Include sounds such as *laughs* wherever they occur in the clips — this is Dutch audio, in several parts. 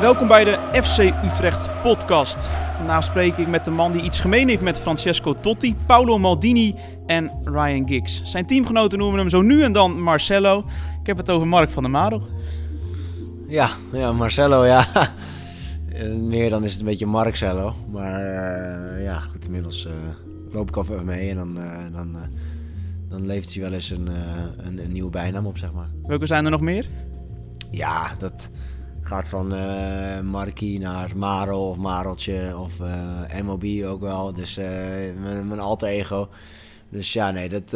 Welkom bij de FC Utrecht podcast. Vandaag spreek ik met de man die iets gemeen heeft met Francesco Totti, Paolo Maldini en Ryan Giggs. Zijn teamgenoten noemen hem zo nu en dan Marcelo. Ik heb het over Mark van der Marel. Ja, ja Marcelo, ja. *laughs* Eh, Meer dan is het een beetje Marcelo. Maar eh, ja, goed, inmiddels eh, loop ik al even mee en dan, eh, dan, dan levert hij wel eens een, een, een nieuwe bijnaam op, zeg maar. Welke zijn er nog meer? Ja, dat gaat van eh Markie naar Marel of Mareltje of eh, MOB ook wel. Dus eh, mijn, mijn alter ego. Dus ja, nee, dat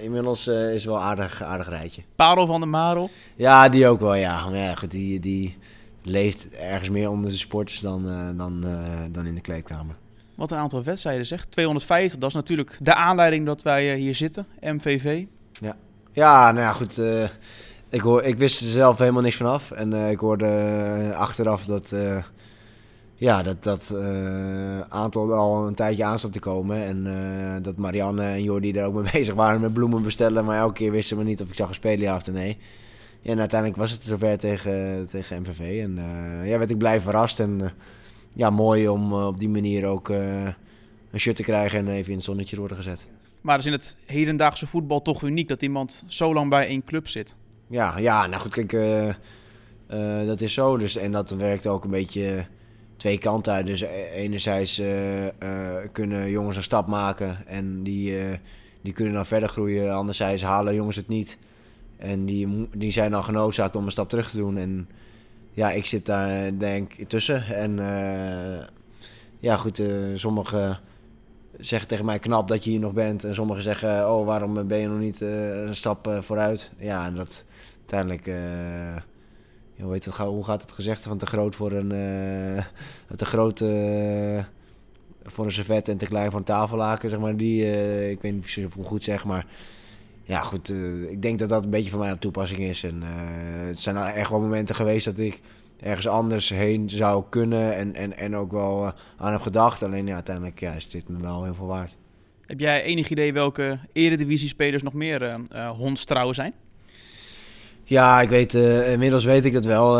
inmiddels is wel een aardig, aardig rijtje. Parel van der Marel. Ja, die ook wel, ja. Maar ja, goed, die, die leeft ergens meer onder de sporters dan, dan, dan in de kleedkamer. Wat een aantal wedstrijden zeg. 250, dat is natuurlijk de aanleiding dat wij hier zitten. MVV. Ja, nou ja, goed. Ik, hoor, ik wist er zelf helemaal niks vanaf. En eh, ik hoorde eh, achteraf dat, eh, ja, dat dat aantal al een tijdje aan zat te komen. En dat Marianne en Jordi er ook mee *laughs* bezig waren met bloemen bestellen. Maar elke keer wisten we niet of ik zag spelen, ja of nee. Ja, en uiteindelijk was het zover tegen, tegen MVV. En ja, werd ik blij verrast. En ja, mooi om op die manier ook een shirt te krijgen en even in het zonnetje te worden gezet. Maar is in het hedendaagse voetbal toch uniek dat iemand zo lang bij één club zit. Ja, ja, nou goed, kijk, eh, eh, dat is zo. Dus, en dat werkt ook een beetje twee kanten uit. Dus enerzijds eh, eh, kunnen jongens een stap maken en die, die kunnen dan verder groeien. Anderzijds halen jongens het niet. En die, die zijn dan genoodzaakt om een stap terug te doen. En ja, ik zit daar denk ik tussen. En ja, goed, sommigen zeggen tegen mij knap dat je hier nog bent. En sommigen zeggen, oh, waarom ben je nog niet eh, een stap eh, vooruit? Ja, en dat uiteindelijk, ja, hoe, het, hoe gaat het gezegd? Van te groot voor een, te groot voor een servet en te klein voor een tafellaken, zeg maar. Die, ik weet niet precies of ik het goed zeg, maar ja, goed. ik denk dat dat een beetje voor mij op toepassing is. En het zijn nou echt wel momenten geweest dat ik ergens anders heen zou kunnen en, en, en ook wel eh, aan heb gedacht. Alleen ja, uiteindelijk ja, is dit me wel heel veel waard. Heb jij enig idee welke eredivisie-spelers nog meer eh eh, hondstrouw zijn? Ja, ik weet, inmiddels weet ik dat wel,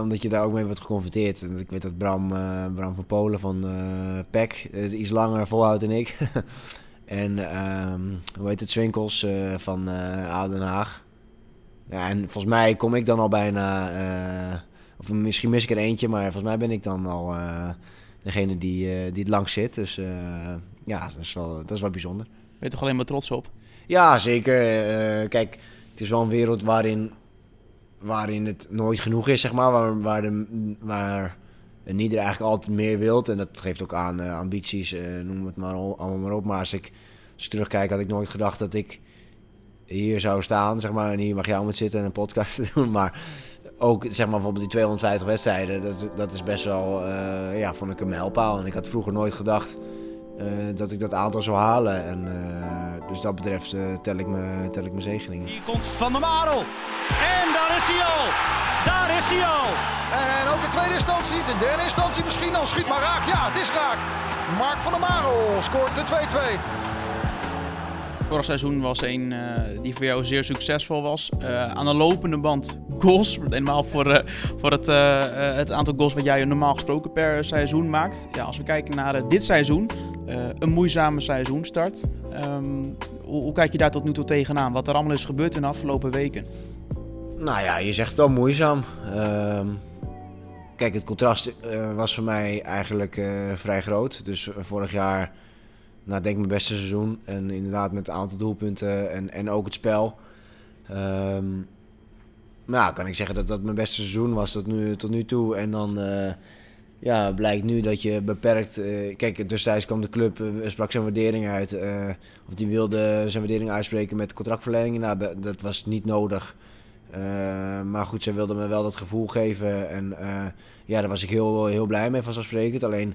omdat je daar ook mee wordt geconfronteerd. Ik weet dat Bram, Bram van Polen van PEC het iets langer volhoudt dan ik. *laughs* en ehm, hoe heet het, Swinkels van Oud Den Haag. Ja, en volgens mij kom ik dan al bijna, of misschien mis ik er eentje, maar volgens mij ben ik dan al eh, degene die, eh, die het langs zit. Dus eh, ja, dat is, wel, dat is wel bijzonder. Ben je toch alleen maar trots op? Ja, zeker. Kijk, het is wel een wereld waarin, waarin het nooit genoeg is, zeg maar. Waar, waar, de, waar een ieder eigenlijk altijd meer wilt. En dat geeft ook aan ambities, noem het maar al- allemaal maar op. Maar als ik, als ik terugkijk, had ik nooit gedacht dat ik hier zou staan, zeg maar. En hier mag jou met zitten en een podcast doen. *laughs* Maar ook, zeg maar, bijvoorbeeld die 250 wedstrijden, dat, dat is best wel, eh, ja, vond ik een mijlpaal. En ik had vroeger nooit gedacht eh, dat ik dat aantal zou halen. En uh, dus dat betreft uh, tel, ik me, tel ik mijn zegeningen. Hier komt Van der Marel. En daar is hij al. Daar is hij al. En ook in tweede instantie niet. In derde instantie misschien al. Schiet maar raak. Ja, het is raak. Mark van der Marel scoort de 2-2. Vorig seizoen was een uh, die voor jou zeer succesvol was. Uh, aan de lopende band goals. *laughs* Helemaal voor, uh, voor het, het aantal goals wat jij normaal gesproken per seizoen maakt. Ja, als we kijken naar dit seizoen. een moeizame seizoenstart. Um, hoe, kijk je daar tot nu toe tegenaan? Wat er allemaal is gebeurd in de afgelopen weken? Nou ja, je zegt het al moeizaam. Uh, kijk, het contrast was voor mij eigenlijk eh, vrij groot. Dus vorig jaar nou, denk mijn beste seizoen. En inderdaad met een aantal doelpunten en, en ook het spel. Um, nou, kan ik zeggen dat dat mijn beste seizoen was tot nu, tot nu toe. En dan uh, ja, blijkt nu dat je beperkt... Uh, kijk, destijds kwam de club, uh, sprak zijn waardering uit. of die wilde zijn waardering uitspreken met contractverlenging. Nou, dat was niet nodig. maar goed, ze wilden me wel dat gevoel geven. En ja, daar was ik heel, heel blij mee vanzelfsprekend. Alleen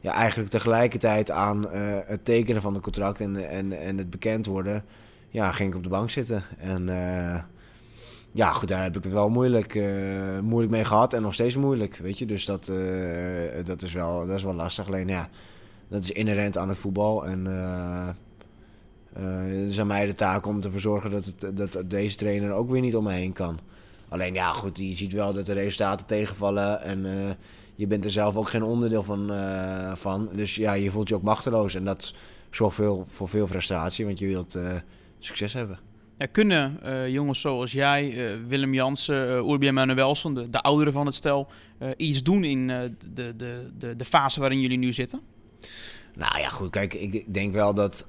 ja, eigenlijk tegelijkertijd aan uh, het tekenen van het contract en, en, en het bekend worden, ja, ging ik op de bank zitten. En uh, ja, goed, daar heb ik het wel moeilijk, uh, moeilijk mee gehad en nog steeds moeilijk, weet je. Dus dat, dat, is, wel, dat is wel lastig. Alleen ja, dat is inherent aan het voetbal. En het is aan mij de taak om te verzorgen dat, het, dat deze trainer ook weer niet om me heen kan. Alleen ja, goed, je ziet wel dat de resultaten tegenvallen. En je bent er zelf ook geen onderdeel van, van. Dus ja, je voelt je ook machteloos. En dat zorgt veel, voor veel frustratie, want je wilt succes hebben. Ja, kunnen uh, jongens zoals jij, Willem Jansen, uh, Urbi Manuelson, de, de ouderen van het stel, iets doen in de, de, de, de fase waarin jullie nu zitten? Nou ja, goed. Kijk, ik denk wel dat,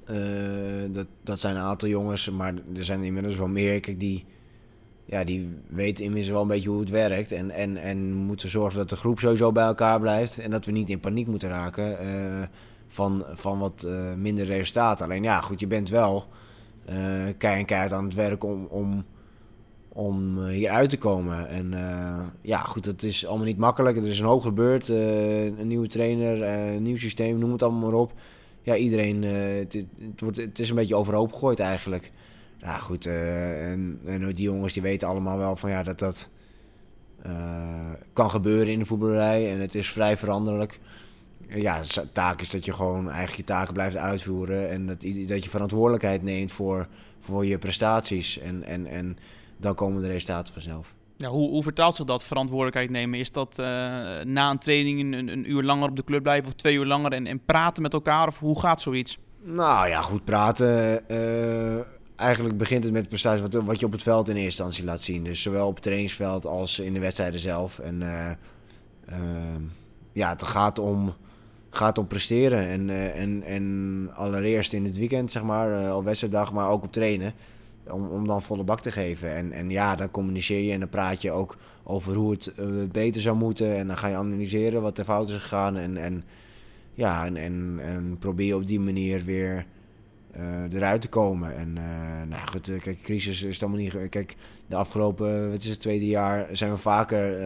dat dat zijn een aantal jongens, maar er zijn inmiddels wel meer. Kijk, die, ja, die weten inmiddels wel een beetje hoe het werkt. En, en, en moeten zorgen dat de groep sowieso bij elkaar blijft. En dat we niet in paniek moeten raken van, van wat minder resultaten. Alleen ja, goed, je bent wel uh, keihard aan het werk om, om, om eh, hier uit te komen. En ja, goed, het is allemaal niet makkelijk. Er is een hoop gebeurd. een nieuwe trainer, een nieuw systeem, noem het allemaal maar op. Ja, iedereen, het, het, wordt, het is een beetje overhoop gegooid eigenlijk. Nou goed, en, en die jongens die weten allemaal wel van ja, dat dat kan gebeuren in de voetballerij. En het is vrij veranderlijk ja, taak is dat je gewoon eigenlijk je taken blijft uitvoeren. En dat, dat je verantwoordelijkheid neemt voor, voor je prestaties. En, en, en dan komen de resultaten vanzelf. Ja, hoe, hoe vertaalt zich dat verantwoordelijkheid nemen? Is dat uh, na een training een, een, uur langer op de club blijven of twee uur langer en, en praten met elkaar? Of hoe gaat zoiets? Nou ja, goed praten. Uh, eigenlijk begint het met prestaties wat, wat je op het veld in eerste instantie laat zien. Dus zowel op het trainingsveld als in de wedstrijden zelf. En uh, ja, het gaat om gaat om presteren. En, uh, en, en allereerst in het weekend, zeg maar, uh, op wedstrijddag, maar ook op trainen. Om, om dan volle bak te geven. En, en ja, dan communiceer je en dan praat je ook over hoe het beter zou moeten. En dan ga je analyseren wat er fout is gegaan. En, en, ja, en, en, en probeer je op die manier weer eruit te komen. En nou goed, kijk, crisis is allemaal niet... Kijk, de afgelopen, wat is het, tweede jaar zijn we vaker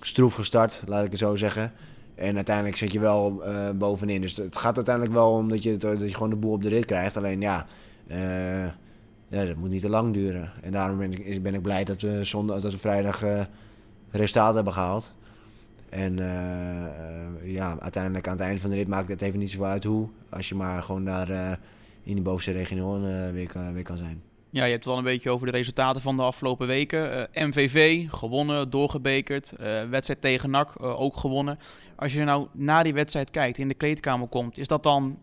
stroef gestart, laat ik het zo zeggen. En uiteindelijk zit je wel bovenin. Dus het gaat uiteindelijk wel om dat je, dat je gewoon de boel op de rit krijgt. Alleen ja, uh, ja dat moet niet te lang duren. En daarom ben ik, ben ik blij dat we, zondag, dat we vrijdag uh, resultaten hebben gehaald. En ja, uiteindelijk aan het einde van de rit maakt het even niet zoveel uit hoe. Als je maar gewoon daar in die bovenste regio weer, weer kan zijn. Ja, je hebt het al een beetje over de resultaten van de afgelopen weken. Uh, MVV gewonnen, doorgebekerd. Uh, wedstrijd tegen NAC uh, ook gewonnen. Als je nou na die wedstrijd kijkt, in de kleedkamer komt, is dat dan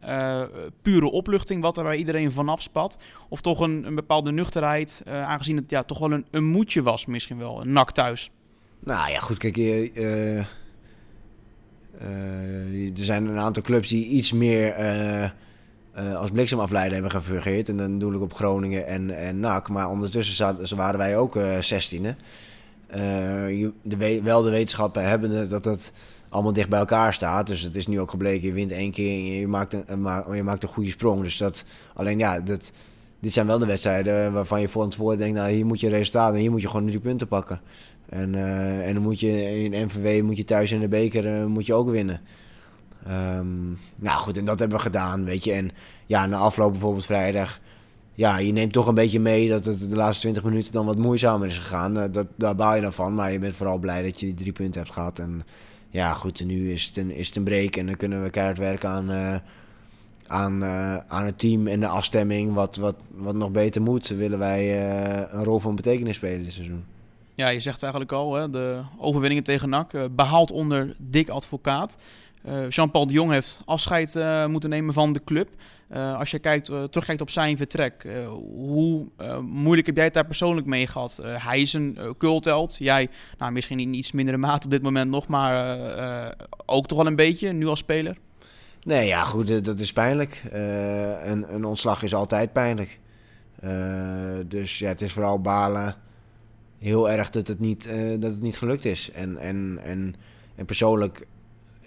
pure opluchting wat er bij iedereen vanaf spat? Of toch een, een bepaalde nuchterheid, aangezien het ja, toch wel een, een moedje was misschien wel, een NAC thuis? Nou ja, goed, kijk, er zijn een aantal clubs die iets meer uh, als bliksemafleider hebben gefungeerd. En dan doe ik op Groningen en, en NAC. Maar ondertussen zaten, waren wij ook zestiende. Uh, de, wel de wetenschappen hebben dat het allemaal dicht bij elkaar staat. Dus het is nu ook gebleken, je wint één keer en je maakt een, je maakt een goede sprong. Dus dat, alleen ja, dat, dit zijn wel de wedstrijden waarvan je voor tevoren denkt, nou hier moet je resultaat en hier moet je gewoon drie punten pakken. En, uh, en dan moet je in MVW moet je thuis in de beker moet je ook winnen. Um, nou goed, en dat hebben we gedaan, weet je. En ja, na afloop bijvoorbeeld vrijdag... Ja, je neemt toch een beetje mee dat het de laatste 20 minuten dan wat moeizamer is gegaan. Eh, dat, daar baal je dan van, maar je bent vooral blij dat je die drie punten hebt gehad. En ja, goed, nu is het een, is het een break en dan kunnen we keihard werken aan, aan, aan het team en de afstemming. Wat, wat, wat nog beter moet, willen wij een rol van betekenis spelen dit seizoen. Ja, je zegt eigenlijk al, hè, de overwinningen tegen NAC behaald onder dik advocaat. Uh, Jean-Paul de Jong heeft afscheid uh, moeten nemen van de club. Als je kijkt, terugkijkt op zijn vertrek, hoe moeilijk heb jij het daar persoonlijk mee gehad? hij is een cultheld, jij nou, misschien in iets mindere mate op dit moment nog, maar ook toch wel een beetje, nu als speler? Nee, ja goed, dat is pijnlijk. een, een, ontslag is altijd pijnlijk. dus ja, het is vooral balen heel erg dat het niet, dat het niet gelukt is. En, en, en, en persoonlijk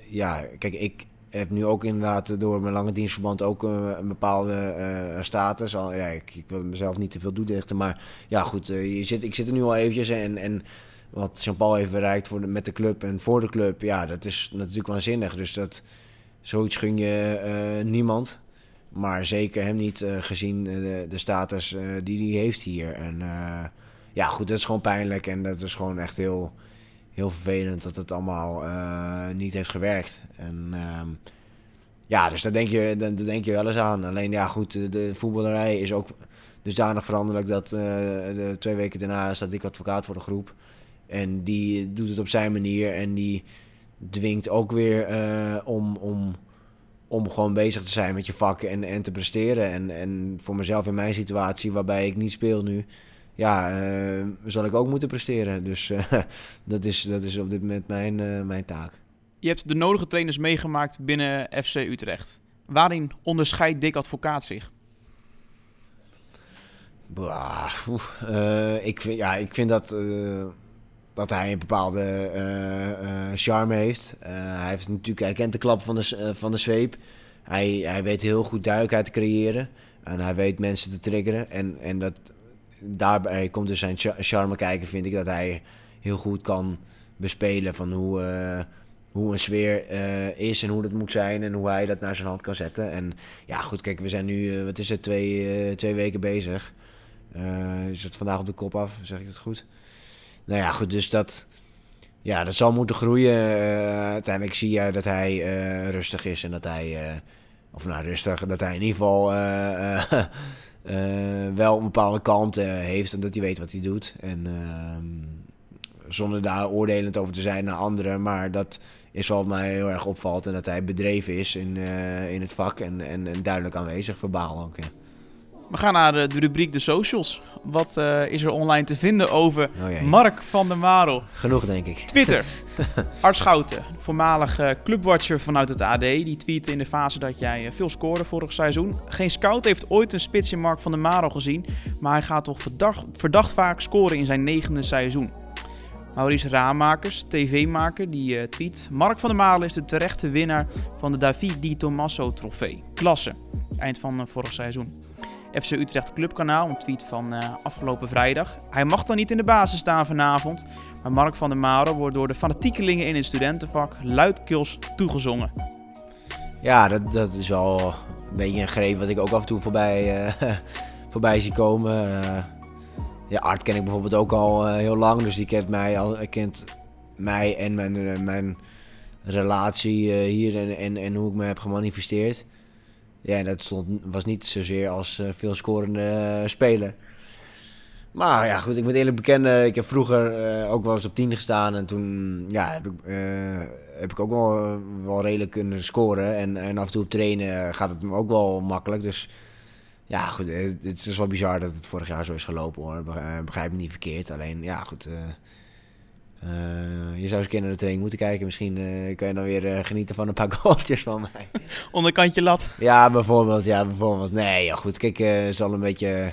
ja, kijk, ik heb nu ook inderdaad door mijn lange dienstverband ook een, een bepaalde uh, status. Al, ja, ik, ik, wil mezelf niet te veel toedichten, maar ja, goed, je zit, ik zit er nu al eventjes en, en wat Jean-Paul heeft bereikt voor de, met de club en voor de club, ja, dat is natuurlijk waanzinnig. Dus dat, zoiets gun je niemand. Maar zeker hem niet gezien de, de, status die hij heeft hier. En ja, goed, dat is gewoon pijnlijk en dat is gewoon echt heel heel vervelend dat het allemaal uh, niet heeft gewerkt. En, uh, ja, dus daar denk, je, daar, denk je wel eens aan. Alleen ja, goed, de, de voetballerij is ook dusdanig veranderlijk dat eh, de twee weken daarna staat ik advocaat voor de groep. En die doet het op zijn manier en die dwingt ook weer eh, om, om, om gewoon bezig te zijn met je vak en, en te presteren. En, en voor mezelf in mijn situatie, waarbij ik niet speel nu, ja, uh, zal ik ook moeten presteren. Dus *laughs* dat, is, dat is op dit moment mijn, mijn taak. Je hebt de nodige trainers meegemaakt binnen FC Utrecht. Waarin onderscheidt Dick Advocaat zich? Bah, ik, vind, ja, ik vind dat, dat hij een bepaalde charme heeft. hij, heeft natuurlijk, hij kent de klap van de, van de zweep. Hij, hij weet heel goed duidelijkheid te creëren. En hij weet mensen te triggeren. En, en dat, daarbij komt dus zijn charme kijken, vind ik, dat hij heel goed kan bespelen van hoe hoe een sfeer uh, is en hoe dat moet zijn en hoe hij dat naar zijn hand kan zetten. En ja, goed, kijk, we zijn nu, uh, wat is het, twee, twee weken bezig. is het vandaag op de kop af, zeg ik het goed? Nou ja, goed, dus dat, ja, dat zal moeten groeien. uiteindelijk zie je dat hij rustig is en dat hij, of nou rustig, dat hij in ieder geval *laughs* wel een bepaalde kalmte heeft en dat hij weet wat hij doet. En ehm, zonder daar oordelend over te zijn naar anderen, maar dat is wat mij heel erg opvalt. En dat hij bedreven is in, uh, in het vak en, en, en, duidelijk aanwezig, verbaal ook. We gaan naar de, de, rubriek de socials. Wat uh, is er online te vinden over oh Mark van der Marel? Genoeg, denk ik. Twitter. *laughs* Art Schouten, voormalig uh, clubwatcher vanuit het AD. Die tweette in de fase dat jij veel scoorde vorig seizoen. Geen scout heeft ooit een spits in Mark van der Marel gezien. Maar hij gaat toch verdacht, verdacht vaak scoren in zijn negende seizoen. Maurice Raamakers, tv-maker, die uh, tweet... Mark van der Malen is de terechte winnaar van de David Di Tommaso trofee. Klasse. Eind van uh, vorig seizoen. FC Utrecht Clubkanaal, een tweet van uh, afgelopen vrijdag. Hij mag dan niet in de basis staan vanavond. Maar Mark van der Malen wordt door de fanatiekelingen in het studentenvak luidkeels toegezongen. Ja, dat, dat is wel een beetje een greep wat ik ook af en toe voorbij, *laughs* voorbij zie komen ja, Art ken ik bijvoorbeeld ook al heel lang. Dus die kent mij, al, kent mij en mijn, mijn relatie hier en, en, en hoe ik me heb gemanifesteerd. Ja, dat stond, was niet zozeer als veel scorende speler. Maar ja, goed, ik moet eerlijk bekennen, ik heb vroeger ook wel eens op 10 gestaan. En toen ja, heb, ik, heb ik ook wel, wel redelijk kunnen scoren. En, en af en toe op trainen gaat het me ook wel makkelijk. Dus ja, goed, eh, het is wel bizar dat het vorig jaar zo is gelopen hoor. Eh, begrijp me niet verkeerd. Alleen, ja, goed. Je zou eens een keer naar de training moeten kijken. Misschien uh, kan je dan weer genieten van een paar *laughs* goaltjes van mij. Onderkantje lat. Ja, bijvoorbeeld. Ja, bijvoorbeeld. Nee, ja, goed. Kijk, het is al een beetje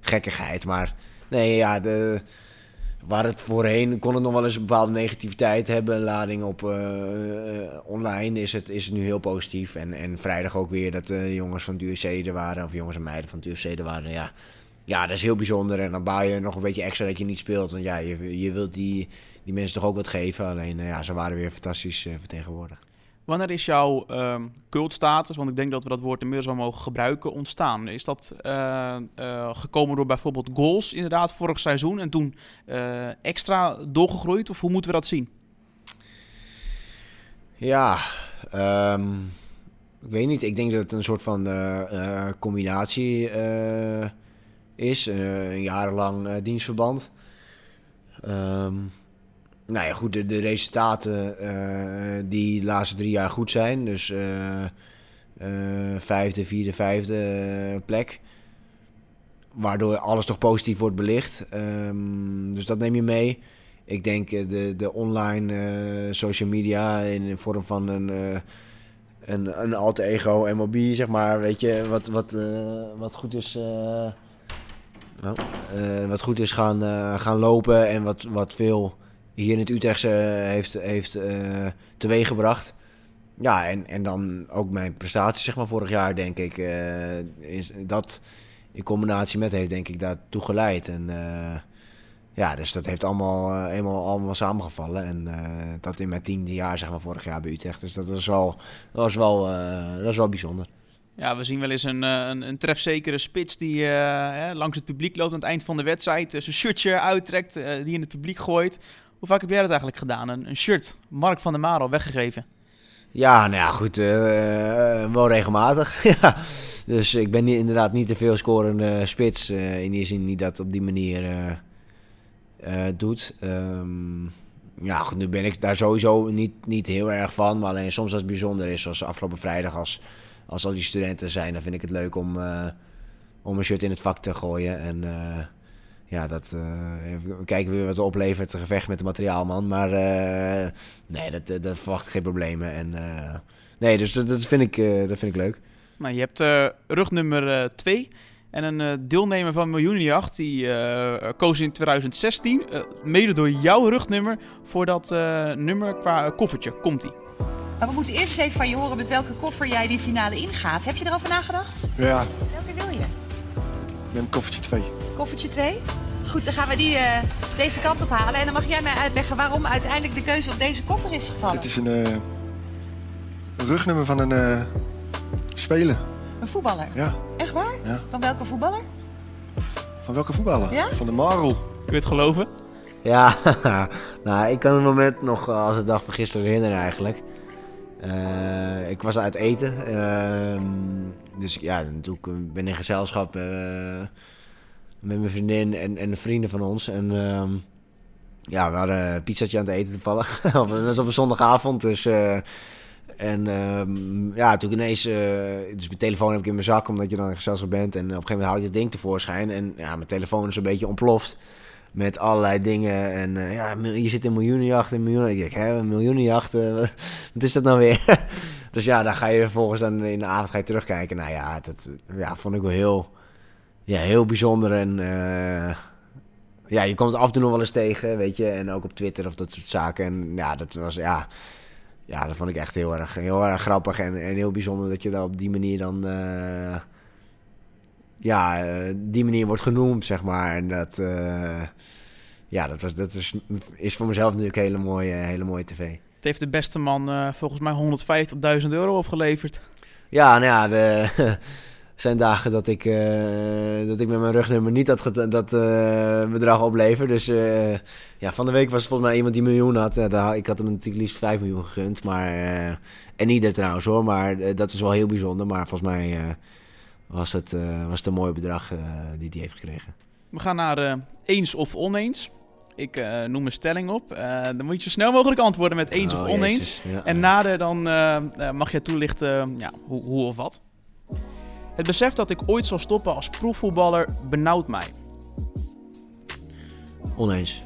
gekkigheid. Maar nee, ja, de, Waar het voorheen kon het nog wel eens een bepaalde negativiteit hebben, een lading op online, is het, is het nu heel positief. En, en vrijdag ook weer dat de jongens van het er waren, of jongens en meiden van het er waren. Ja, ja, dat is heel bijzonder. En dan bouw je nog een beetje extra dat je niet speelt. Want ja, je, je wilt die, die mensen toch ook wat geven. Alleen ja, ze waren weer fantastisch vertegenwoordigd. Wanneer is jouw uh, cultstatus, want ik denk dat we dat woord inmiddels wel mogen gebruiken, ontstaan? Is dat uh, uh, gekomen door bijvoorbeeld goals inderdaad vorig seizoen en toen extra doorgegroeid? Of hoe moeten we dat zien? Ja, um, ik weet niet. Ik denk dat het een soort van combinatie is. een jarenlang dienstverband. Um, nou ja, goed, de, de resultaten uh, die de laatste drie jaar goed zijn. Dus uh, uh, vijfde, vierde, vijfde plek. Waardoor alles toch positief wordt belicht. Um, dus dat neem je mee. Ik denk de, de online social media in de vorm van een, een, een alter ego MOB, zeg maar. Weet je, wat, wat, wat goed is... Nou, wat goed is gaan, gaan lopen en wat, wat veel hier in het Utrechtse heeft, heeft uh, teweeggebracht. Ja, en, en dan ook mijn prestaties zeg maar, vorig jaar, denk ik. Uh, is dat in combinatie met heeft, denk ik, daartoe geleid. En uh, ja, dus dat heeft allemaal, eenmaal allemaal samengevallen. En dat in mijn tiende jaar, zeg maar, vorig jaar bij Utrecht. Dus dat is wel, dat wel, dat is wel bijzonder. Ja, we zien wel eens een, een, een trefzekere spits die uh, langs het publiek loopt aan het eind van de wedstrijd. zijn shirtje uittrekt, uh, die in het publiek gooit. Hoe vaak heb jij dat eigenlijk gedaan? Een, een shirt, Mark van der Marel, weggegeven? Ja, nou ja, goed. eh, wel regelmatig. *laughs* ja. Dus ik ben inderdaad niet te veel scorende spits. eh, in die zin niet dat op die manier eh, eh, doet. Ehm, ja, goed, nu ben ik daar sowieso niet, niet heel erg van. Maar alleen soms als het bijzonder is, zoals afgelopen vrijdag, als, als al die studenten zijn, dan vind ik het leuk om, eh, om een shirt in het vak te gooien. En eh, ja, dat, eh, we kijken weer wat het oplevert, een gevecht met de materiaalman. Maar eh, nee, dat, dat, verwacht ik geen problemen. En, eh, nee, dus dat, dat, vind ik, eh, dat vind ik leuk. Nou, je hebt eh, rugnummer 2 en een eh, deelnemer van Miljoenenjacht. Die eh, koos in 2016, eh, mede door jouw rugnummer, voor dat eh, nummer qua koffertje. Komt-ie. Maar we moeten eerst eens even van je horen met welke koffer jij die finale ingaat. Heb je erover nagedacht? Ja, Welke wil je? een koffertje 2. Koffertje 2? Goed, dan gaan we die eh, deze kant op halen. En dan mag jij mij uitleggen waarom uiteindelijk de keuze op deze koffer is gevallen. Het is een, eh, rugnummer van een eh, speler. Een voetballer. Ja, Echt waar? Ja. Van welke voetballer? van welke voetballer? Ja? Van de Marel. Kun je het geloven? Ja, *laughs* nou, ik kan het moment nog als de dag van gisteren herinneren eigenlijk. Eh, ik was uit eten. ehm, dus ja, natuurlijk ben in gezelschap eh, met mijn vriendin en, en vrienden van ons. En ehm, ja, we hadden een aan het eten toevallig. *laughs* dat was op een zondagavond, dus... eh, en ehm, ja, toen ineens... eh, dus mijn telefoon heb ik in mijn zak, omdat je dan in gezelschap bent. En op een gegeven moment haal je het ding tevoorschijn. En ja, mijn telefoon is een beetje ontploft. Met allerlei dingen. En eh, ja, je zit in miljoenenjacht en miljoenen. Ik denk, hè, een miljoenenjacht, eh, *laughs* wat wat is dat nou weer? *laughs* dus ja, dan ga je vervolgens dan in de avond ga je terugkijken. Nou ja, dat ja, vond ik wel heel, ja, heel bijzonder. En eh, ja, je komt het af en toe nog wel eens tegen, weet je. En ook op Twitter of dat soort zaken. En ja, dat was, ja... Ja, dat vond ik echt heel erg, heel erg grappig en, en heel bijzonder dat je daar op die manier dan... eh, ja, eh, die manier wordt genoemd, zeg maar. En dat, eh, ja, dat, was, dat is, is voor mezelf natuurlijk hele mooie, hele mooie tv. Het heeft de beste man volgens mij 150.000 euro opgeleverd. Ja, nou ja, de, *laughs* zijn dagen dat ik, eh, dat ik met mijn rugnummer niet dat, dat eh, bedrag oplever. Dus eh, ja, van de week was het volgens mij iemand die een miljoen had. Ik had hem natuurlijk liefst 5 miljoen gegund. Maar, en ieder trouwens hoor, maar dat is wel heel bijzonder. Maar volgens mij was, het, was het een mooi bedrag die hij heeft gekregen. We gaan naar eens of oneens. Ik noem een stelling op. Dan moet je zo snel mogelijk antwoorden met eens Oh, of oneens. Ja. En nader dan mag je toelichten ja, hoe, hoe of wat. Het besef dat ik ooit zal stoppen als profvoetballer benauwt mij. Oneens.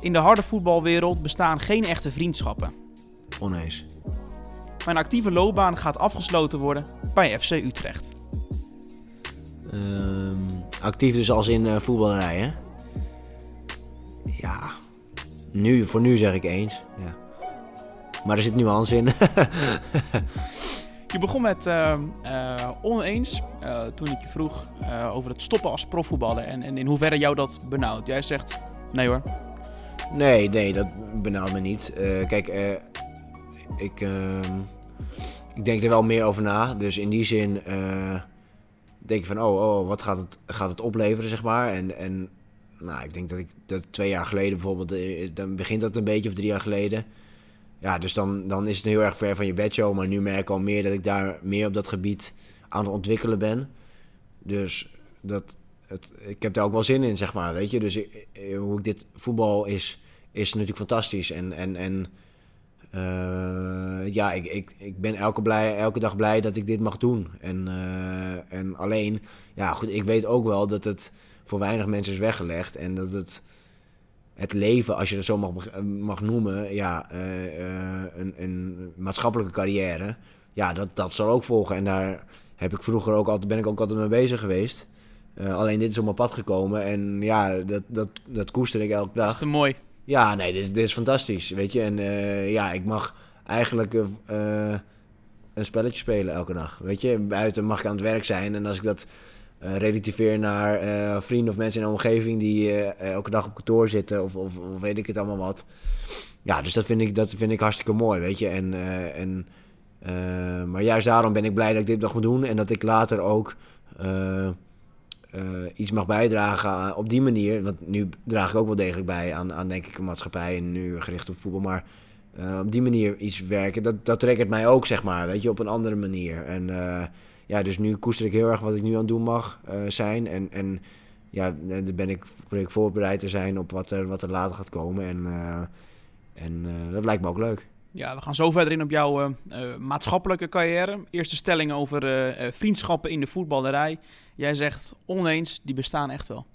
In de harde voetbalwereld bestaan geen echte vriendschappen. Oneens. Mijn actieve loopbaan gaat afgesloten worden bij FC Utrecht. Ehm, actief dus als in eh voetballerij, hè? Ja. Nu, voor nu zeg ik eens. Ja. Maar er zit nuance in. *laughs* Je begon met eh, eh, oneens eh, toen ik je vroeg eh, over het stoppen als profvoetballer en, en in hoeverre jou dat benauwt. Jij zegt nee hoor. nee, nee, dat benauwt me niet. Kijk, ik, ehm, ik denk er wel meer over na. Dus in die zin denk je van, oh, oh wat gaat het, gaat het opleveren, zeg maar. En, en nou, ik denk dat ik dat twee jaar geleden bijvoorbeeld, dan begint dat een beetje, of drie jaar geleden. Ja, dus dan, dan is het heel erg ver van je bedshow. Maar nu merk ik al meer dat ik daar meer op dat gebied aan het ontwikkelen ben. Dus dat, het, ik heb daar ook wel zin in, zeg maar. Weet je, dus ik- eh, hoe ik dit voetbal is, is natuurlijk fantastisch. En, en, en eh, ja, ik, ik, ik ben elke, blij, elke dag blij dat ik dit mag doen. En, eh, en alleen, ja, goed, ik weet ook wel dat het voor weinig mensen is weggelegd. En dat het, het leven, als je het zo mag, mag noemen, ja, eh, eh, een, een maatschappelijke carrière, ja, dat, dat zal ook volgen. En daar heb ik vroeger ook altijd, ben ik ook altijd mee bezig geweest. Eh, alleen dit is op mijn pad gekomen en ja, dat, dat, dat koester ik elke Dat dag. is te mooi. Ja, nee, dit, dit is fantastisch, weet je. En ja, ik mag eigenlijk een spelletje spelen elke dag, weet je. Buiten mag ik aan het werk zijn en als ik dat eh, relativeer naar eh, vrienden of mensen in de omgeving die eh, elke dag op kantoor zitten of, of, of weet ik het allemaal wat. Ja, dus dat vind ik, dat vind ik hartstikke mooi, weet je. En, en, maar juist daarom ben ik blij dat ik dit mag doen en dat ik later ook... iets mag bijdragen op die manier. Want nu draag ik ook wel degelijk bij aan, aan denk ik, een maatschappij en nu gericht op voetbal. Maar op die manier iets werken, dat, dat trekt mij ook, zeg maar, weet je, op een andere manier. En ja, dus nu koester ik heel erg wat ik nu aan het doen mag eh, zijn. En, en ja, dan ben ik, probeer ik voorbereid te zijn op wat er, wat er later gaat komen. En, eh, en eh, dat lijkt me ook leuk. Ja, we gaan zo verder in op jouw maatschappelijke carrière. Eerste stelling over vriendschappen in de voetballerij. Jij zegt oneens, die bestaan echt wel.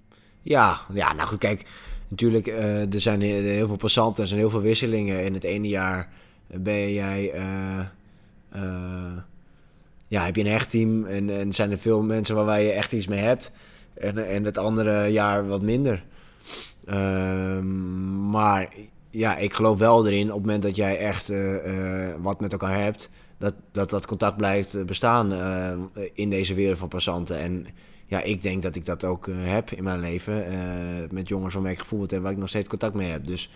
Ja, ja, nou goed, kijk, natuurlijk, er zijn heel, heel veel passanten, er zijn heel veel wisselingen. In het ene jaar ben jij, ja, heb je een echt team en, en zijn er veel mensen waar je echt iets mee hebt. En, en het andere jaar wat minder. Ehm, maar ja, ik geloof wel erin op het moment dat jij echt eh, eh, wat met elkaar hebt, dat dat, dat contact blijft eh, bestaan in deze wereld van passanten. En ja, ik denk dat ik dat ook heb in mijn leven. met jongens waarmee ik gevoeld heb, waar ik nog steeds contact mee heb. Dus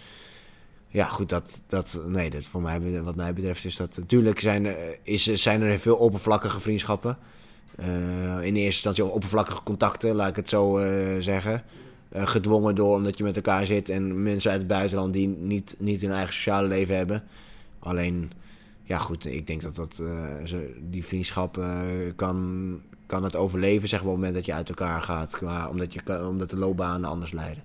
ja, goed, dat, dat, nee, dat voor mij, wat mij betreft is dat... Natuurlijk zijn, er- is, zijn er veel oppervlakkige vriendschappen. Eh, in eerste instantie oppervlakkige contacten, laat ik het zo eh, zeggen. Eh, gedwongen door omdat je met elkaar zit en mensen uit het buitenland die niet, niet hun eigen sociale leven hebben. Alleen, ja goed, ik denk dat, dat die vriendschap kan, kan het overleven zeg maar, op het moment dat je uit elkaar gaat. Qua, omdat, je, omdat de loopbanen anders leiden.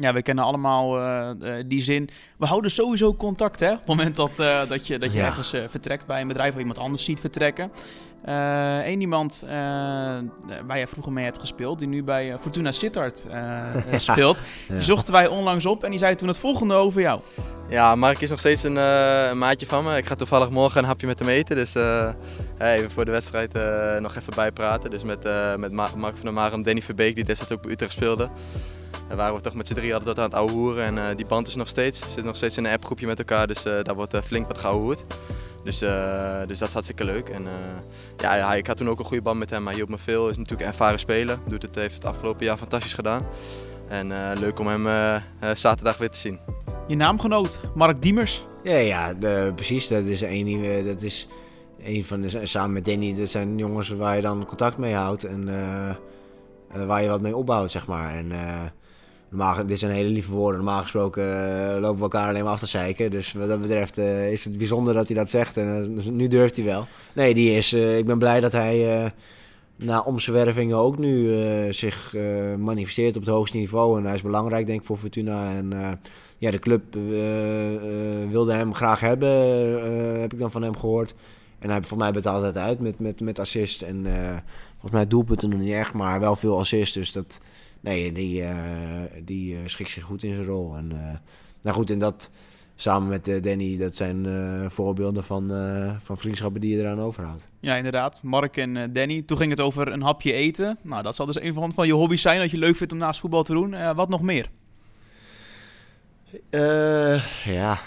Ja, we kennen allemaal eh, eh, die zin. We houden sowieso contact, hè? Op het moment dat, eh, dat je, dat je Ja. ergens eh, vertrekt bij een bedrijf of iemand anders ziet vertrekken. Eén iemand eh, waar jij vroeger mee hebt gespeeld, die nu bij eh, Fortuna Sittard *laughs* speelt, Ja. die zochten wij onlangs op en die zei toen het volgende over jou. Ja, Mark is nog steeds een, eh, een maatje van me. Ik ga toevallig morgen een hapje met hem eten. Dus eh, even voor de wedstrijd eh, nog even bijpraten. Dus met, eh, met Ma- Mark van der Marem en Danny Verbeek, die destijds ook bij Utrecht speelde. En waren we toch met z'n drie altijd aan het ouwe hoeren. En eh, die band is nog steeds. We zitten nog steeds in een appgroepje met elkaar. Dus eh, daar wordt eh, flink wat geouwehoerd. Dus, eh, dus dat is hartstikke leuk. En, eh, ja, ja, ik had toen ook een goede band met hem. Hij hielp me veel. Is natuurlijk een ervaren speler. Doet het, heeft het afgelopen jaar fantastisch gedaan. En eh, leuk om hem zaterdag weer te zien. Je naamgenoot, Mark Diemers. Ja, ja de- precies. Dat is een, nieuwe- dat is een van de, samen met Danny, dat zijn jongens waar je dan contact mee houdt en eh, eh, waar je wat mee opbouwt, zeg maar. En eh, normaal, dit zijn hele lieve woorden. Normaal gesproken eh, lopen we elkaar alleen maar af te zeiken. Dus wat dat betreft eh, is het bijzonder dat hij dat zegt. En eh, dus nu durft hij wel. Nee, die is, ik ben blij dat hij na omzwervingen ook nu zich manifesteert op het hoogste niveau. En hij is belangrijk, denk ik, voor Fortuna. En ja, de club wilde hem graag hebben, heb ik dan van hem gehoord. En hij, voor mij betaalt het uit met, met, met assist. En volgens mij doelpunten nog niet echt, maar wel veel assist. Dus dat, nee, die, eh, die eh, schikt zich goed in zijn rol. En, eh, nou goed, en dat samen met Danny, dat zijn voorbeelden van, van vriendschappen die je eraan overhoudt. Ja, inderdaad. Mark en eh, Danny. Toen ging het over een hapje eten. Nou, dat zal dus een van, van je hobby's zijn dat je leuk vindt om naast voetbal te doen. Wat nog meer? Eh, ja.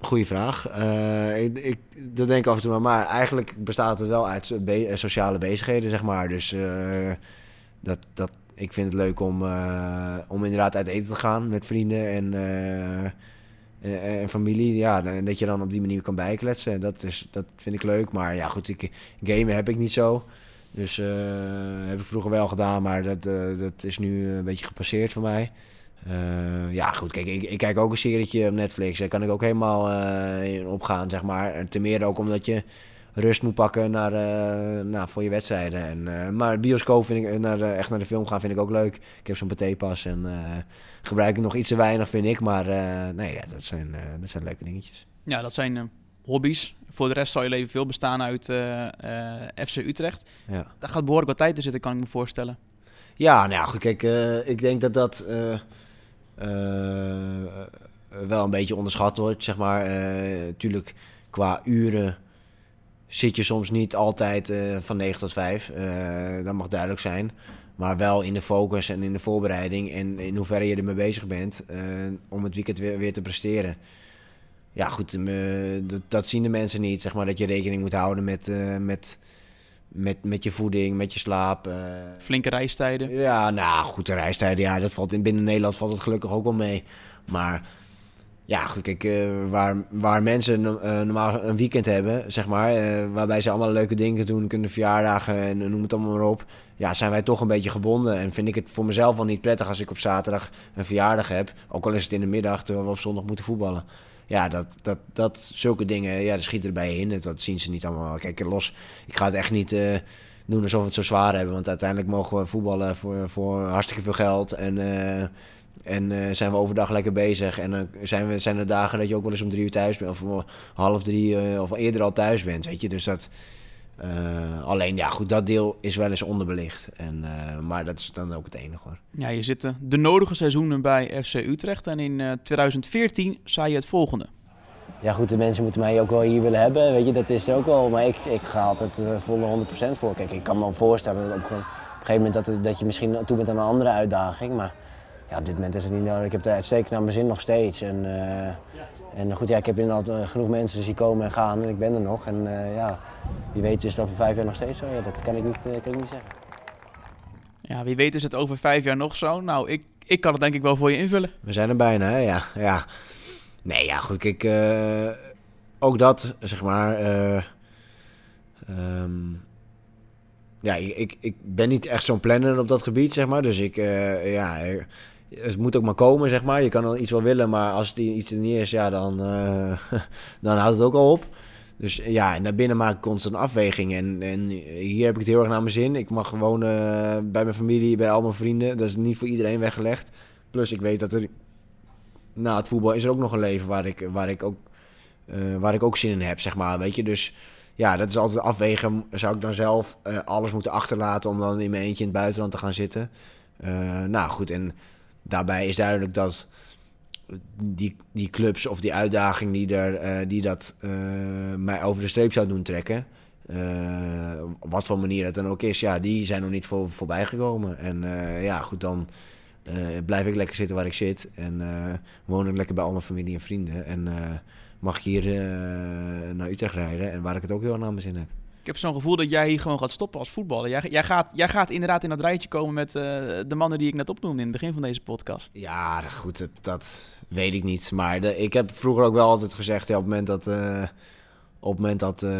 Goeie vraag. Ik, ik, dat denk ik af en toe maar. Maar eigenlijk bestaat het wel uit be- sociale bezigheden, zeg maar. Dus dat, dat, ik vind het leuk om, eh, om inderdaad uit eten te gaan met vrienden en, eh, en, en familie. Ja, en dat je dan op die manier kan bijkletsen. Dat, is, dat vind ik leuk. Maar ja, goed, ik, gamen heb ik niet zo. Dus eh, heb ik vroeger wel gedaan, maar dat, eh, dat is nu een beetje gepasseerd voor mij. Eh, ja, goed, kijk, ik, ik kijk ook een serietje op Netflix. Daar kan ik ook helemaal eh, in opgaan, zeg maar. En ten meer ook omdat je rust moet pakken naar, eh, nou, voor je wedstrijden. En, eh, maar bioscoop vind ik, naar, de- echt naar de film gaan vind ik ook leuk. Ik heb zo'n patépas en eh, gebruik ik nog iets te weinig, vind ik. Maar eh, nee, ja, dat, zijn, eh, dat zijn leuke dingetjes. Ja, dat zijn eh, hobby's. Voor de rest zal je leven veel bestaan uit eh, eh, FC Utrecht. Ja. Daar gaat behoorlijk wat tijd in zitten, kan ik me voorstellen. Ja, nou ja, goed, kijk, eh, ik denk dat dat eh, eh, wel een beetje onderschat wordt, zeg maar. Eh tuurlijk, qua uren zit je soms niet altijd eh, van 9 tot 5. Eh, dat mag duidelijk zijn. Maar wel in de focus en in de voorbereiding en in hoeverre je ermee bezig bent eh, om het weekend weer, weer te presteren. Ja, goed, dat, dat zien de mensen niet, zeg maar, dat je rekening moet houden met, met, met, met je voeding, met je slaap. Flinke reistijden. ja, nou goed, de reistijden, ja, dat valt in binnen Nederland valt het gelukkig ook wel mee. Maar ja, goed, kijk, eh, waar, waar mensen eh, normaal een weekend hebben, zeg maar, eh, waarbij ze allemaal leuke dingen doen, kunnen verjaardagen en noem het allemaal maar op. Ja, zijn wij toch een beetje gebonden. En vind ik het voor mezelf wel niet prettig als ik op zaterdag een verjaardag heb. Ook al is het in de middag, terwijl we op zondag moeten voetballen. ja, dat, dat, dat zulke dingen, ja, dat schieten erbij in. Dat, zien ze niet allemaal. Kijk, los, ik ga het echt niet doen alsof we het zo zwaar hebben. Want uiteindelijk mogen we voetballen voor, voor hartstikke veel geld. En, en eh, zijn we overdag lekker bezig. En dan zijn, we, zijn er dagen dat je ook wel eens om drie uur thuis bent. Of om half drie, eh, of eerder al thuis bent, weet je. Dus dat... eh, alleen, ja, goed, dat deel is wel eens onderbelicht. En, eh, maar dat is dan ook het enige, hoor. Ja, je zit de nodige seizoenen bij FC Utrecht. En in eh, 2014 zei je het volgende. Ja goed, de mensen moeten mij ook wel hier willen hebben, weet je, dat is er ook wel. Maar ik, ik ga altijd uh, volle 100% voor. Kijk, ik kan me voorstellen dat op, een gegeven moment dat, het- dat je misschien toe bent aan een andere uitdaging. Maar ja, op dit moment is het niet nodig. Ik heb het uitstekend naar mijn zin nog steeds. En, eh, en goed, ja, ik heb inderdaad eh, genoeg mensen zien komen en gaan en ik ben er nog. En eh, ja, wie weet is het over vijf jaar nog steeds zo. Ja, dat kan ik niet, kan ik niet zeggen. Ja, wie weet is het over vijf jaar nog zo. Nou, ik, ik kan het denk ik wel voor je invullen. We zijn er bijna, hè? Ja, ja. Nee, ja, goed. Ik, eh, ook dat, zeg maar. eh, ehm, ja, ik, ik, ik ben niet echt zo'n planner op dat gebied, zeg maar. Dus ik, eh, ja, het moet ook maar komen, zeg maar. Je kan dan iets wel willen, maar als het iets er niet is, ja, dan, eh, *laughs* dan houdt het ook al op. Dus ja, en daarbinnen maak ik constant afwegingen. En, en hier heb ik het heel erg naar mijn zin. Ik mag wonen eh, bij mijn familie, bij al mijn vrienden. Dat is niet voor iedereen weggelegd. Plus ik weet dat er na het voetbal is er ook nog een leven waar ik, waar ik, ook, eh, waar ik ook zin in heb, zeg maar. Weet je, dus ja, dat is altijd afwegen. Zou ik dan zelf alles moeten achterlaten om dan in mijn eentje in het buitenland te gaan zitten? Nou goed, en daarbij is duidelijk dat die, die clubs of die uitdaging die, er, eh, die dat eh, mij over de streep zou doen trekken. eh, op wat voor manier het dan ook is, ja, die zijn nog niet voor, voorbij gekomen. En eh, ja, goed, dan eh, blijf ik lekker zitten waar ik zit. En eh, woon ik lekker bij al mijn familie en vrienden. En eh, mag ik hier eh, naar Utrecht rijden. En waar ik het ook heel naar mijn zin heb. Ik heb zo'n gevoel dat jij hier gewoon gaat stoppen als voetballer. Jij, jij, gaat, jij gaat inderdaad in dat rijtje komen met eh, de mannen die ik net opnoemde in het begin van deze podcast. Ja, goed, dat, weet ik niet. Maar ik heb vroeger ook wel altijd gezegd, op het moment dat, eh, op het moment dat eh,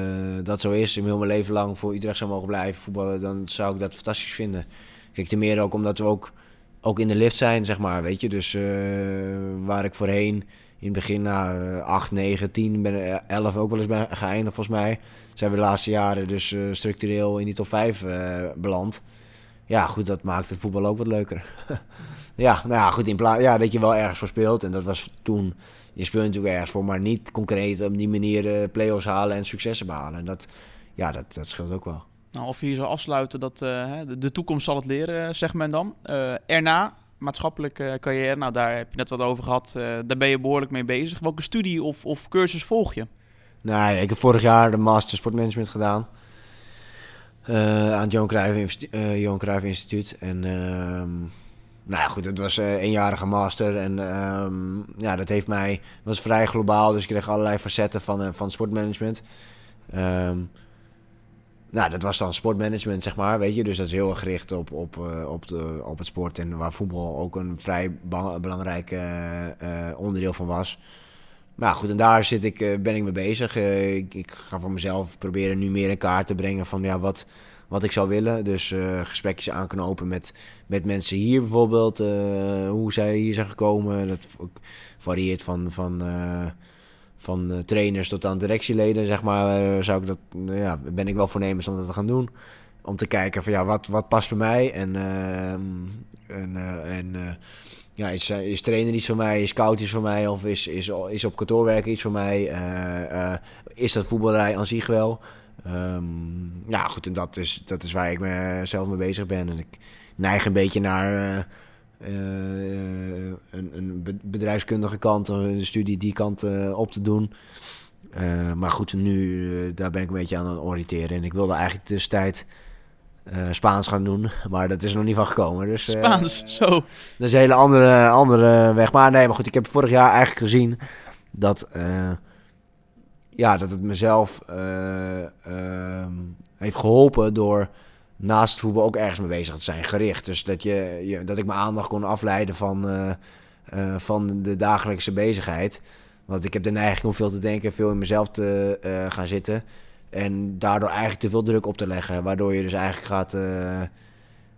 dat zo is, en heel mijn leven lang voor Utrecht zou mogen blijven voetballen, dan zou ik dat fantastisch vinden. Kijk, ten meer ook omdat we ook, ook in de lift zijn, zeg maar, weet je. Dus waar ik voorheen in het begin na 8, 9, 10, ben 11 ook wel eens bij geëindigd volgens mij. Zijn we de laatste jaren dus eh, structureel in die top 5 eh, beland. Ja, goed, dat maakt het voetbal ook wat leuker. *laughs* ja, nou ja, goed, in plaats ja, dat je wel ergens voor speelt. En dat was toen, je speelt natuurlijk ergens voor, maar niet concreet op die manier eh play-offs halen en successen behalen. En dat, ja, dat, dat scheelt ook wel. Nou, of je hier zou afsluiten, dat de, toekomst zal het leren, zegt men dan. Erna, maatschappelijke carrière, nou daar heb je net wat over gehad. Eh, daar ben je behoorlijk mee bezig. Welke studie of, of cursus volg je? Ja, ik heb vorig jaar de Master Sportmanagement gedaan. eh, aan het Johan Cruijff, eh, Instituut. En ehm, nou ja, goed, het was een eenjarige master. En ehm, ja, dat heeft mij... Was vrij globaal, dus ik kreeg allerlei facetten van, van sportmanagement. Ehm, nou, dat was dan sportmanagement, zeg maar, weet je. Dus dat is heel erg gericht op, op, eh, op, de, op het sport. En waar voetbal ook een vrij belangrijk eh, eh, onderdeel van was. Nou goed, en daar zit ik, ben ik mee bezig. Ik, ga voor mezelf proberen nu meer in kaart te brengen van ja, wat, wat ik zou willen. Dus eh, gesprekjes aanknopen met, met mensen hier bijvoorbeeld. hoe zij hier zijn gekomen. Dat varieert van, van, van eh, trainers tot aan directieleden, zeg maar. Eh, zou ik dat, nou ja, ben ik wel voornemens om dat te gaan doen. Om te kijken van ja, wat, wat past bij mij. En, ehm, en, eh, eh, ja, is, eh, is trainer iets voor mij? Is scout iets voor mij? Of is, is, is op kantoor werken iets voor mij? Eh, eh, is dat voetballerij aan zich wel? Ehm, ja, goed, en dat is, dat is waar ik mezelf mee bezig ben. En ik neig een beetje naar eh, eh, een, een be- bedrijfskundige kant, een studie die kant eh, op te doen. Eh, maar goed, nu eh, daar ben ik een beetje aan het oriënteren. En ik wilde eigenlijk tussentijd eh Spaans gaan doen, *laughs* maar dat is er nog niet van gekomen. Dus, eh, Spaans, zo. dat is een hele andere, andere weg. Maar nee, maar goed, ik heb vorig jaar eigenlijk gezien dat, eh, ja, dat het mezelf eh, ehm, heeft geholpen door naast voetbal ook ergens mee bezig te zijn, gericht. Dus dat, je, je, dat ik mijn aandacht kon afleiden van, eh, eh, van de dagelijkse bezigheid. Want ik heb de neiging om veel te denken, veel in mezelf te eh, gaan zitten. En daardoor eigenlijk te veel druk op te leggen. Waardoor je dus eigenlijk gaat...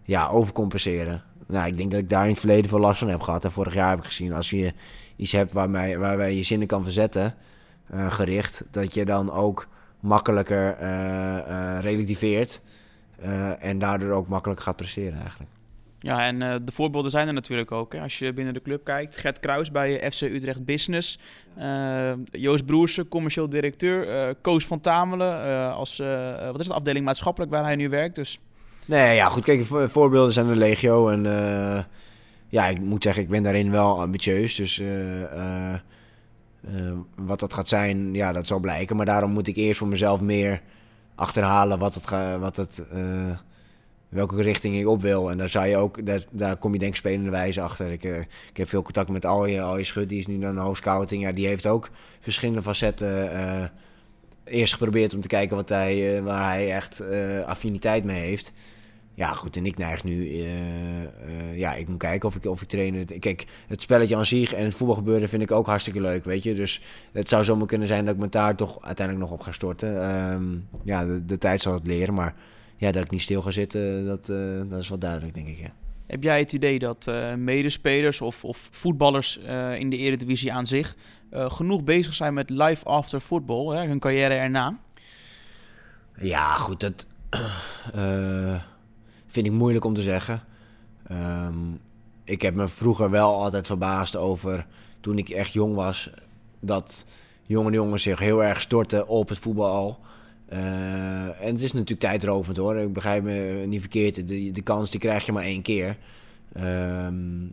ja, overcompenseren. Nou, ik denk dat ik daar in het verleden veel last van heb gehad. En vorig jaar heb ik gezien, als je iets hebt waarmee, waarbij je zinnen kan verzetten, gericht, dat je dan ook makkelijker relativeert. Eh, en daardoor ook makkelijk gaat presteren eigenlijk. Ja, en eh, de voorbeelden zijn er natuurlijk ook. Hè. Als je binnen de club kijkt, Gert Kruis bij FC Utrecht Business. eh, Joost Broersen, commercieel directeur. eh Koos van Tamelen als, wat is het, afdeling maatschappelijk waar hij nu werkt. Dus Nee, ja, goed. Kijk, vo- voorbeelden zijn er legio. En ja, ik moet zeggen, ik ben daarin wel ambitieus. Dus wat dat gaat zijn, ja, dat zal blijken. Maar daarom moet ik eerst voor mezelf meer achterhalen wat het, wat het, eh, welke richting ik op wil. En daar, zou je ook, daar, daar kom je denk ik spelende wijze achter. Ik, eh, heb veel contact met Alje. Alje Schut, die is nu dan hoofdscouting. Ja, die heeft ook verschillende facetten eh, eerst geprobeerd om te kijken wat hij, waar hij echt affiniteit mee heeft. Ja, goed, en ik neig nu... eh, eh, ja, ik moet kijken of ik, of ik. Kijk, het spelletje aan zich en het voetbalgebeuren vind ik ook hartstikke leuk, weet je. Dus het zou zomaar kunnen zijn dat ik me daar toch uiteindelijk nog op ga storten. Ehm, ja, de, de tijd zal het leren, maar ja, dat ik niet stil ga zitten, dat, eh, dat is wel duidelijk, denk ik, ja. heb jij het idee dat medespelers of, of voetballers in de eredivisie aan zich... genoeg bezig zijn met life after football, hè, hun carrière erna? Ja, goed, dat *clears throat* vind ik moeilijk om te zeggen. Ehm, ik heb me vroeger wel altijd verbaasd over, toen ik echt jong was, dat jonge jongens zich heel erg storten op het voetbal al. Eh, en het is natuurlijk tijdrovend hoor, ik begrijp me niet verkeerd. De, de kans die krijg je maar één keer. Ehm,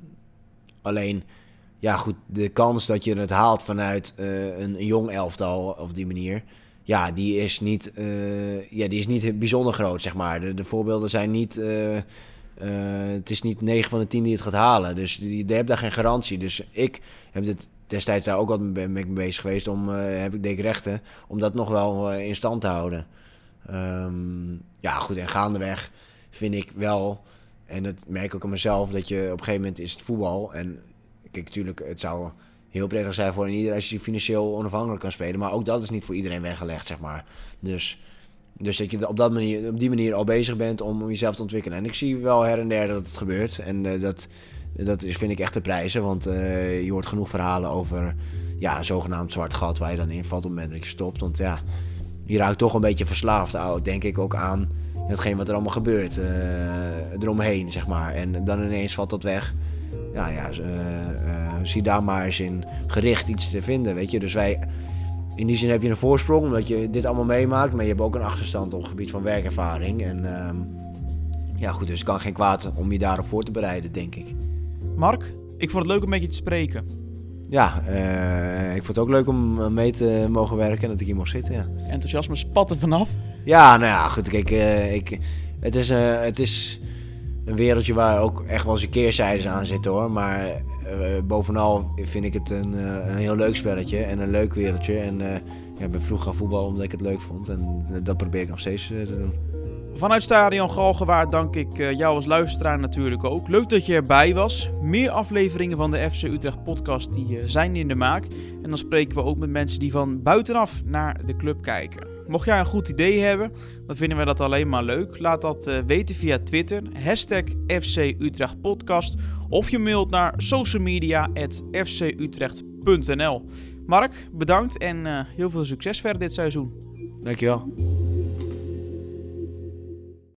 alleen, ja goed, de kans dat je het haalt vanuit eh, een, een jong elftal op die manier ja, die is niet, eh, ja, die is niet bijzonder groot, zeg maar. De, de voorbeelden zijn niet... eh, eh, het is niet 9 van de 10 die het gaat halen. Dus die hebt daar geen garantie. Dus ik heb dit destijds daar ook altijd mee, bezig geweest. Om, heb ik denk rechten, om dat nog wel in stand te houden. Ehm, ja, goed. En gaandeweg vind ik wel... En dat merk ik ook aan mezelf, dat je op een gegeven moment is het voetbal. En kijk, natuurlijk, het zou heel prettig zijn voor iedereen als je financieel onafhankelijk kan spelen. Maar ook dat is niet voor iedereen weggelegd, zeg maar. Dus, dus dat je op, dat manier, op die manier al bezig bent om, jezelf te ontwikkelen. En ik zie wel her en der dat het gebeurt. En eh, dat, dat is, vind ik echt te prijzen. Want eh, je hoort genoeg verhalen over ja, zogenaamd zwart gat waar je dan invalt op het moment dat je stopt. Want ja, je raakt toch een beetje verslaafd, ouwe, denk ik ook aan hetgeen wat er allemaal gebeurt. eh, eromheen, zeg maar. En dan ineens valt dat weg ja, ja eh, eh, zie daar maar eens in gericht iets te vinden, weet je. Dus wij, in die zin heb je een voorsprong, omdat je dit allemaal meemaakt. Maar je hebt ook een achterstand op het gebied van werkervaring. En ehm, ja, goed, dus het kan geen kwaad om je daarop voor te bereiden, denk ik. Mark, ik vond het leuk om met je te spreken. Ja, eh, ik vond het ook leuk om eh, mee te mogen werken en dat ik hier mocht zitten, ja. Enthousiasme spat er vanaf. Ja, nou ja, goed. Kijk, eh, ik, het, is, eh, het is een wereldje waar ook echt wel eens een keerzijdes aan zitten hoor. Maar eh, bovenal vind ik het een, eh, een heel leuk spelletje en een leuk wereldje. En eh, ja, ik ben vroeg gaan voetballen omdat ik het leuk vond. En dat probeer ik nog steeds te doen. Vanuit Stadion Galgenwaard dank ik eh, jou als luisteraar natuurlijk ook. Leuk dat je erbij was. Meer afleveringen van de FC Utrecht podcast die, eh, zijn in de maak. En dan spreken we ook met mensen die van buitenaf naar de club kijken. Mocht jij een goed idee hebben, dan vinden wij dat alleen maar leuk. Laat dat eh, weten via Twitter, hashtag FC Utrecht podcast. Of je mailt naar socialmedia.fcutrecht.nl Mark, bedankt en heel veel succes verder dit seizoen. Dankjewel.